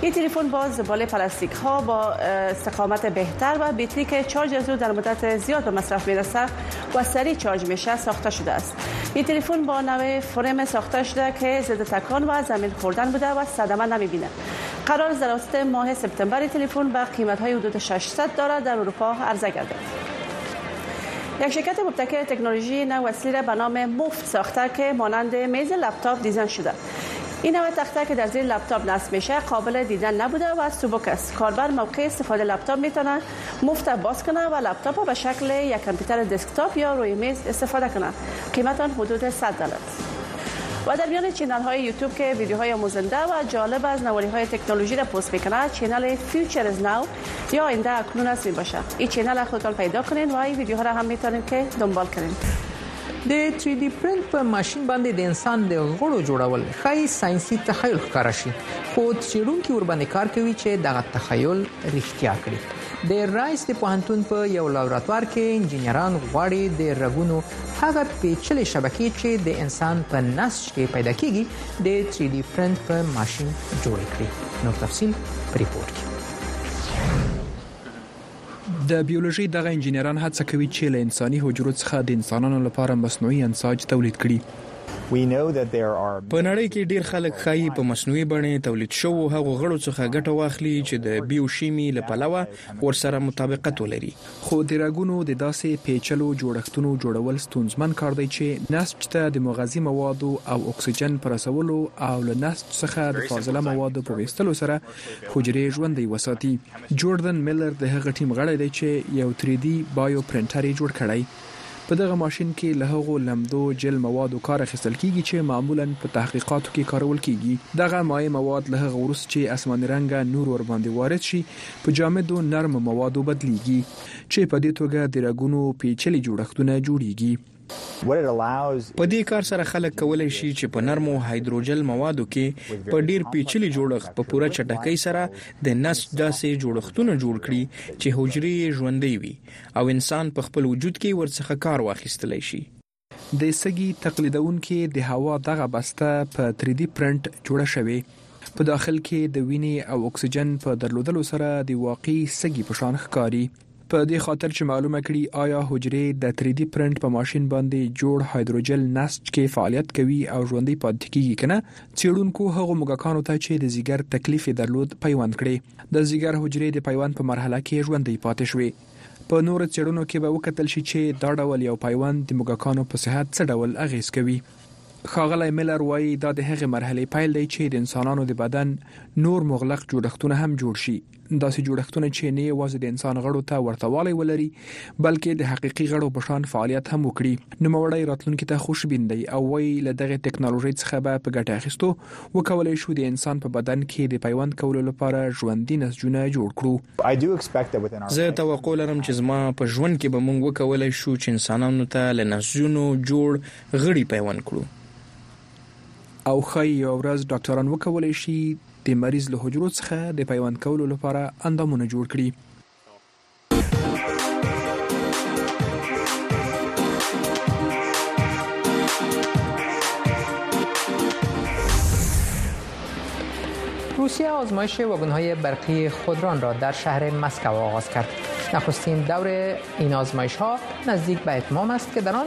[SPEAKER 9] این تلفن با زبال پلاستیک ها با استقامت بهتر و بیتری که چارج از در مدت زیاد به مصرف میرسد و سریع چارج میشه ساخته شده است این تلفن با نوع فرم ساخته شده که ضد تکان و زمین خوردن بوده و صدمه نمیبینه قرار در ماه سپتامبر تلفن به قیمت های حدود 600 دلار در اروپا عرضه گردد یک شرکت مبتکر تکنولوژی نو وسیله به نام مفت ساخته که مانند میز لپتاپ دیزن شده این همه تخته که در زیر لپتاپ نصب میشه قابل دیدن نبوده و سبک است کاربر موقع استفاده لپتاپ میتونه مفت باز کنه و لپتاپ به شکل یک کامپیوتر دسکتاپ یا روی میز استفاده کنه قیمت آن حدود 100 دلار و در میان چینل های یوتیوب که ویدیوهای مزنده و جالب از نواری های تکنولوژی را پست میکنه چینل فیوچر از ناو یا اینده اکنون است می باشه این چینل خودتان پیدا کنین و این ویدیوها را هم میتونین که دنبال کنین
[SPEAKER 4] د 3D پرنټ په ماشين باندې د انسان د غړو جوړول ښایي ساينسي تخیل ښکارا شي خو څېړونکي ور باندې کار کوي چې دغه تخیل رښتیا کړي د رایس د پوهنتون په یو لابراتوار کې انجنیران غواړي د رګونو هغه پیچلې شبکې چې د انسان په نسج کې پیدا کیږي د تری ډی پرنټ په ماشین جوړې کړي نور تفصیل په ریپورټ کې.
[SPEAKER 5] د بیولوژي دغه انجینران هڅه کوي چې له انساني حجرو څخه د انسانانو لپاره مصنوعي انساج تولید کړي.
[SPEAKER 10] په نړۍ کې ډیر خلک ښايي په مصنوعي بڼې تولید شوو هغو غړو څخه ګټه واخلي چې د بیو شیمي له پلوه ورسره مطابقت ولري.
[SPEAKER 5] خو د رګونو د داسې پېچلو جوړښتونو جوړول ستونزمن کار دی چې نسج ته د مغذي موادو او اکسیجن په رسولو او له نسج څخه د فاضله موادو په ویستلو سره حجرې ژوندۍ وساتي. جوردن میلر د هغه ټیم غړی دی چې یو تري دي بایو پرنټر یې جوړ کړی. په دغه ماشین کې له هغو لمدو جېل موادو کار اخیستل کېږي چې معمولاً په تحقیقاتو کې کارول کېږي. دغه مایع مواد له هغه وروسته چې اسماني رنګه نور ورباندې وارد شي، په جامدو نرمو موادو بدلېږي چې په دې توګه د رګونو پېچلي جوړښتونه جوړېږي.
[SPEAKER 10] په دې کار سره خلک کولای شي چې په نرمو هایدروجل موادو کې په ډېر پېچلي جوړښت په پوره چټکۍ سره د نسج داسې جوړښتونه جوړ کړي چې حجرې یې ژوندۍ وي. او انسان په خپل وجود کې ورڅخه کار واخیستلی شي.
[SPEAKER 5] د سږي تقلیدونکې د هوا دغه بسته په تري دي پرنټ جوړه شوې، په داخل کې د وینې او اکسیجن په درلودلو سره د واقعي سږي په شان ښکاري، په دې خاطر چې معلومه کړي آیا حجرې د تري دي پرنټ په ماشین باندې جوړ هایدروجل نسج کې فعالیت کوي او ژوندۍ پاتې کیږي که نه، څیړونکو هغو موږکانو ته چې د ځیګر تکلیف یې درلود پیوند کړې. د ځیګر حجرې د پیوند په مرحله کې ژوندۍ پاتې شوې. په نورو څېړنو کې به وکتل شي چې دا ډول یو پیوند د موږکانو په صحت څه ډول اغېز کوي. ښاغلی میلر وايي، دا د هغې مرحلې پیل دی چې د انسانانو د بدن نور مغلق جوړښتونه هم جوړ شي، داسې جوړښتونه چې نه یوازې د انسان غړو ته ورته والی ولري، بلکې د حقیقي غړو په شان فعالیت هم وکړي. نوموړی راتلونکي ته خوشبین دی او وايي، له دغې تکنالوژۍ څخه به په ګټې اخیستو وکولای شو د انسان په بدن کې د پیوند کولو لپاره ژوندي نسجونه جوړ کړو.
[SPEAKER 10] زه توقع لرم چې زما په ژوند کې به موږ وکولای شو چې انسانانو ته له نسجونو جوړ غړي پیوند کړو.
[SPEAKER 5] او ښايي یوه ورځ ډاکټران وکولای شي د مریض له حجرو څخه د پیوند کولو لپاره اندامونه جوړ کړي.
[SPEAKER 4] روسیه آزمایش واگن‌های برقی خودران را در شهر مسکو آغاز کرد. نخستین دور این آزمایش ها نزدیک به اتمام است که در آن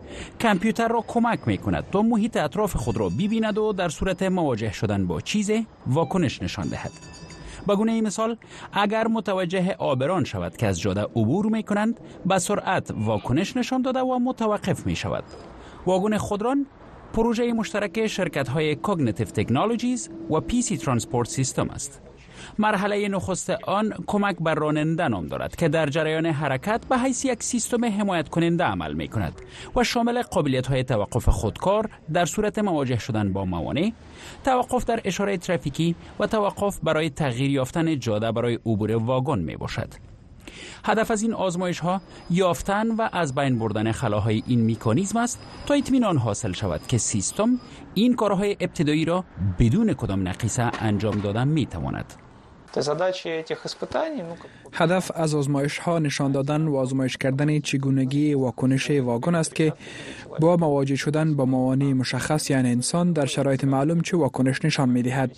[SPEAKER 7] کامپیوتر را کمک می کند تا محیط اطراف خود را ببیند و در صورت مواجه شدن با چیز واکنش نشان دهد به گونه مثال اگر متوجه آبران شود که از جاده عبور می کنند به سرعت واکنش نشان داده و متوقف می شود واگن خودران پروژه مشترک شرکت های کاگنیتیو تکنولوژیز و سی ترانسپورت سیستم است مرحله نخست آن کمک بر راننده نام دارد که در جریان حرکت به حیث یک سیستم حمایت کننده عمل می کند و شامل قابلیت های توقف خودکار در صورت مواجه شدن با موانع توقف در اشاره ترافیکی و توقف برای تغییر یافتن جاده برای عبور واگن می باشد هدف از این آزمایش ها یافتن و از بین بردن خلاهای این میکانیزم است تا اطمینان حاصل شود که سیستم این کارهای ابتدایی را بدون کدام نقیصه انجام دادن می
[SPEAKER 5] هدف از آزمایش ها نشان دادن و آزمایش کردن چگونگی واکنش واگن است که با مواجه شدن با موانع مشخص یعنی انسان در شرایط معلوم چه واکنش نشان می دهد.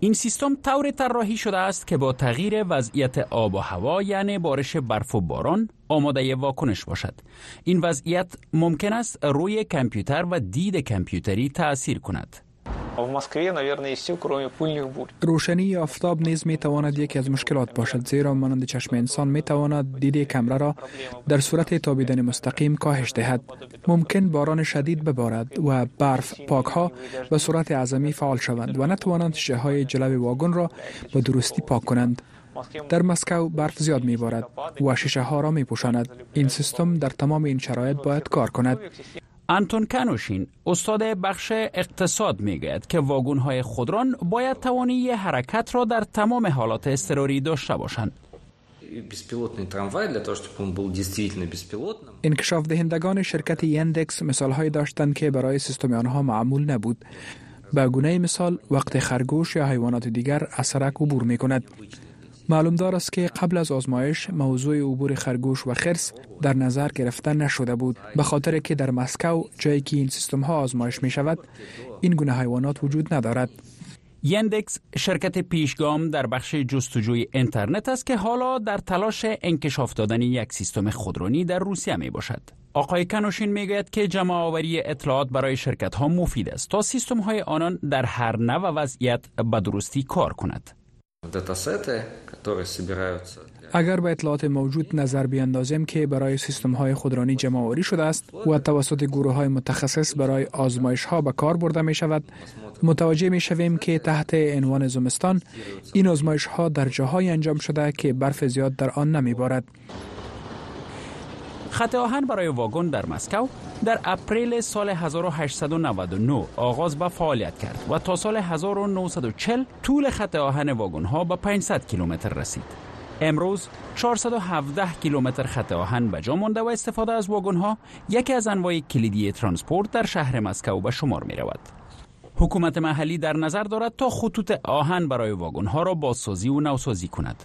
[SPEAKER 5] این
[SPEAKER 7] سیستم طور طراحی شده است که با تغییر وضعیت آب و هوا یعنی بارش برف و باران آماده واکنش باشد این وضعیت ممکن است روی کامپیوتر و دید کامپیوتری تأثیر کند
[SPEAKER 5] روشنی آفتاب نیز می تواند یکی از مشکلات باشد زیرا مانند چشم انسان می تواند دیده کمره را در صورت تابیدن مستقیم کاهش دهد ممکن باران شدید ببارد و برف پاک ها به صورت اعظمی فعال شوند و نتوانند شیشه های واگن را به درستی پاک کنند در مسکو برف زیاد می بارد و شیشه ها را می پوشاند. این سیستم در تمام این شرایط باید کار کند.
[SPEAKER 7] آنتون کانوشین استاد بخش اقتصاد میگوید که های خودران باید توانی حرکت را در تمام حالات اضطراری داشته باشند
[SPEAKER 5] انکشاف دهندگان شرکت یندکس مثالهایی داشتند که برای سیستم آنها معمول نبود. به گونه مثال وقت خرگوش یا حیوانات دیگر از سرک عبور می کند. معلوم دار است که قبل از آزمایش موضوع عبور خرگوش و خرس در نظر گرفته نشده بود به خاطر که در مسکو جایی که این سیستم ها آزمایش می شود این گونه حیوانات وجود ندارد
[SPEAKER 7] یندکس شرکت پیشگام در بخش جستجوی اینترنت است که حالا در تلاش انکشاف دادن یک سیستم خودرانی در روسیه می باشد. آقای کنوشین گوید که جمع آوری اطلاعات برای شرکت ها مفید است تا سیستم های آنان در هر نوع وضعیت به درستی کار کند.
[SPEAKER 5] اگر به اطلاعات موجود نظر بیاندازیم که برای سیستم های خودرانی جمع آوری شده است و توسط گروه های متخصص برای آزمایش ها به کار برده می شود متوجه می شویم که تحت عنوان زمستان این آزمایش ها در جاهای انجام شده که برف زیاد در آن نمی بارد
[SPEAKER 7] خط آهن برای واگن در مسکو در اپریل سال 1899 آغاز به فعالیت کرد و تا سال 1940 طول خط آهن واگن ها به 500 کیلومتر رسید. امروز 417 کیلومتر خط آهن به جا مانده و استفاده از واگن ها یکی از انواع کلیدی ترانسپورت در شهر مسکو به شمار می رود. حکومت محلی در نظر دارد تا خطوط آهن برای واگن ها را بازسازی و نوسازی کند.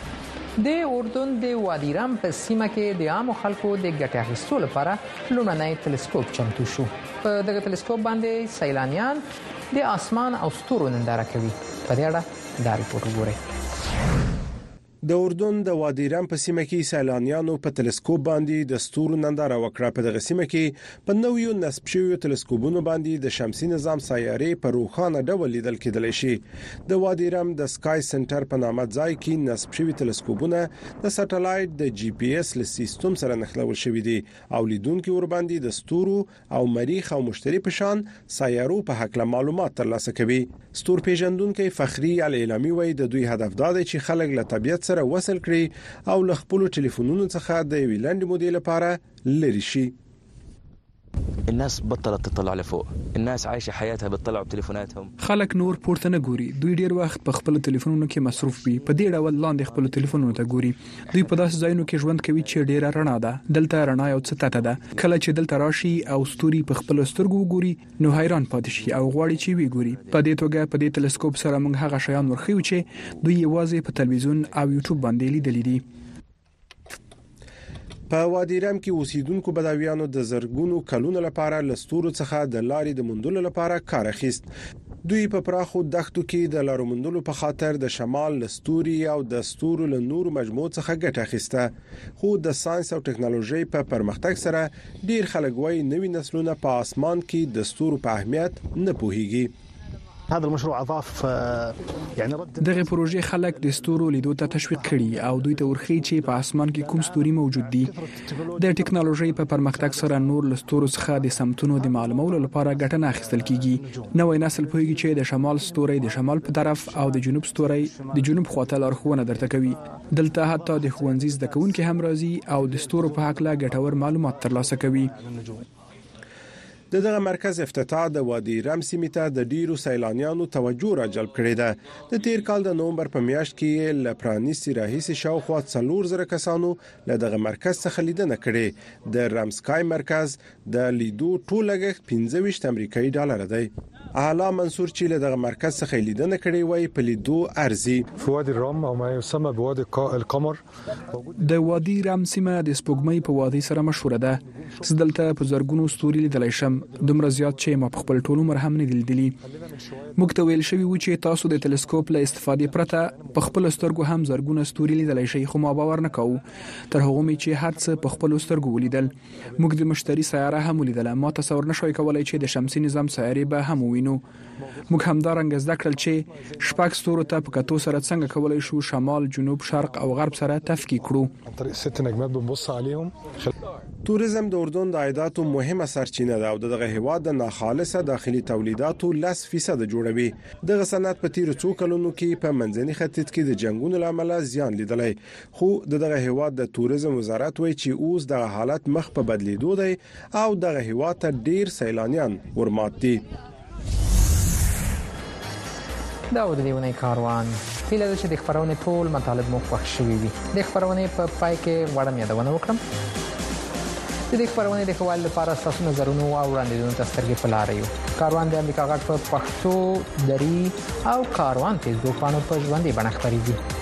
[SPEAKER 4] د اردن د وادي رم په سیمه کې د عامو خلکو د ګټې اخیستو لپاره لومړنی تلسکوپ چمتو شو په دغه تلسکوپ باندې سیلانیان د اسمان او ستورو ننداره کوي په دې اړه دا رپورت وګورئ
[SPEAKER 11] د اردن د وادي رم په سیمه کې سیلانیانو په تلسکوپ باندې د ستورو ننداره وکړه په دغه سیمه کې په نویو نصب شویو تلسکوبونو باندې د شمسي نظام سیارې په روښانه ډول لیدل کېدلی شي. د وادي رم د سکای سنټر په نامه ځای کې نصب شوي تلسکوبونه د سټلایټ د جي پي اس له سیستم سره نښلول شوي دي او لیدونکي ورباندې د ستورو او مریخ او مشتري په شان سیارو په هکله معلومات ترلاسه کوي. ستور پیژندونکی فخري الاعلامی وایي د دوی هدف دا دی چې خلک له طبیعت سره وصل کړي او له خپلو ټلیفونونو څخه د یوې لنډې مودې لپاره لرې شي.
[SPEAKER 12] الناس بطلت تطلع لفوق الناس عايشه حياتها بيطلعو بتليفوناتهم.
[SPEAKER 5] خلک نور پورته نه ګوري، دوی ډېر وخت په خپلو تليفونونو کې مصروف وي، په دې ډول لاندې خپلو تليفونونو ته ګوري. دوی په داسې ځايونو کې ژوند کوي چې ډېره رڼا ده، دلته رڼا يو څه تته ده، کله چې دلته راشي او ستوري په خپلو سترګو وګوري نو حيران پاتې شي او غواړي چې ويې ګوري، په دې توګه په دې تلسکوپ سره موږ هغه شيان ورښيو چې دوی يوازې په تلويزيون او يوټيوب باندې ليدلي دي.
[SPEAKER 11] په وادي رم کې اوسیدونکو بداویانو د زرګونو کلونو لپاره لستورو څخه د لارې د موندلو لپاره کار اخیست دوی په پراخو دښتو کې د لارو موندلو په خاطر د شمال لستوري او د ستورو له نورو مجموعو څخه ګټه اخیسته خو د ساينس او ټکنالوژي په پرمختګ سره ډیر خلک وایي نوي نسلونه په اسمان کې د ستورو په اهمیت نه پوهیږي
[SPEAKER 13] هذا المشروع اضاف
[SPEAKER 5] يعني رد دغه پروژې خلک د ستورو لیدو ته تشویق کړي او دوی ته ورخي چې په اسمان کې کوم ستوري موجود دي د ټکنالوژي په پرمختګ سره نور له ستورو څخه د سمتونو د معلومولو لپاره ګټه نه اخیستل کیږي نوې نسل پوهیږي چې د شمال ستوري د شمال په طرف او د جنوب ستوري د جنوب خواته لارښوونه درته کوي دلته حتی د ښوونځي زده کوونکي هم راځي او د ستورو په حق لا ګټور معلومات ترلاسه کوي
[SPEAKER 11] د دغه مرکز افتتاح د وادي رم سیمې ته د ډیرو سیلانیانو توجه را جلب کړې ده. د تیر کال د نومبر په میاشت کې یې له پرانیستي راهیسې شاوخوا څلور زره کسانو له دغه مرکز څخه لیدنه کړې. د رم سکای مرکز د لیدو ټول لګښت 25 امریکایي ډالر دی. اعلی منصور چې له دغه مرکز څخه لیدنه کړې وایي په لیدو ارزي.
[SPEAKER 14] فوادي رم او مایوسمه بوادي القمر
[SPEAKER 5] د وادي رام سیمه د سپوږمۍ په وادي سره مشهوره ده زه دلته په زرګونو ستوري لیدلی شم دومره زیات چې ما په خپل ټول عمر هم نه لیدلی موږ ته ویل شوی و چې تاسو د تلسکوپ له استفادې پرته په خپل سترګو هم زرګونه ستوري لیدلی شئ خو ما باور نه کاوه تر هغه مې چې هر څه په خپل سترګو ولیدل موږ د مشتری سیاره هم ولیدله ما تصور نشوي کولای چې د شمسي نظام سیاره به هم وینو موږ همدارنګه زده کړل چې شپږ ستورو ته په کتو سره څنګه کولای شو شمال، جنوب، شرق او غرب سره تفکیک کړو.
[SPEAKER 11] توریزم د اردن د عایداتو مهمه سرچینه ده او د دغه هېواد د ناخالصه داخلي تولیداتو لس فیصده جوړوي. دغه صنعت په تېرو څو کلونو کې په منځني ختیځ کې د جنګونو له امله زیان لیدلی، خو د دغه هېواد د توریزم وزارت وايي چې اوس دغه حالت مخ په بدلېدو دی او دغه هیواد ته ډیر سیلانیان ورمات دي.
[SPEAKER 4] دا و د دې ونې کاروان هیله ده چې د خبرونې ټول مطالب مو خوښ شوي وي د خبرونې په پای کې غواړم یادونه وکړم د دې خبرونې د خوال لپاره تاسو نظرونه او وړاندیزونه ته سترګې په لار یو کاروان د امریکا غټ په پښتو دری او کاروان فیسبوک باندې په ژوندۍ بڼه خبريږي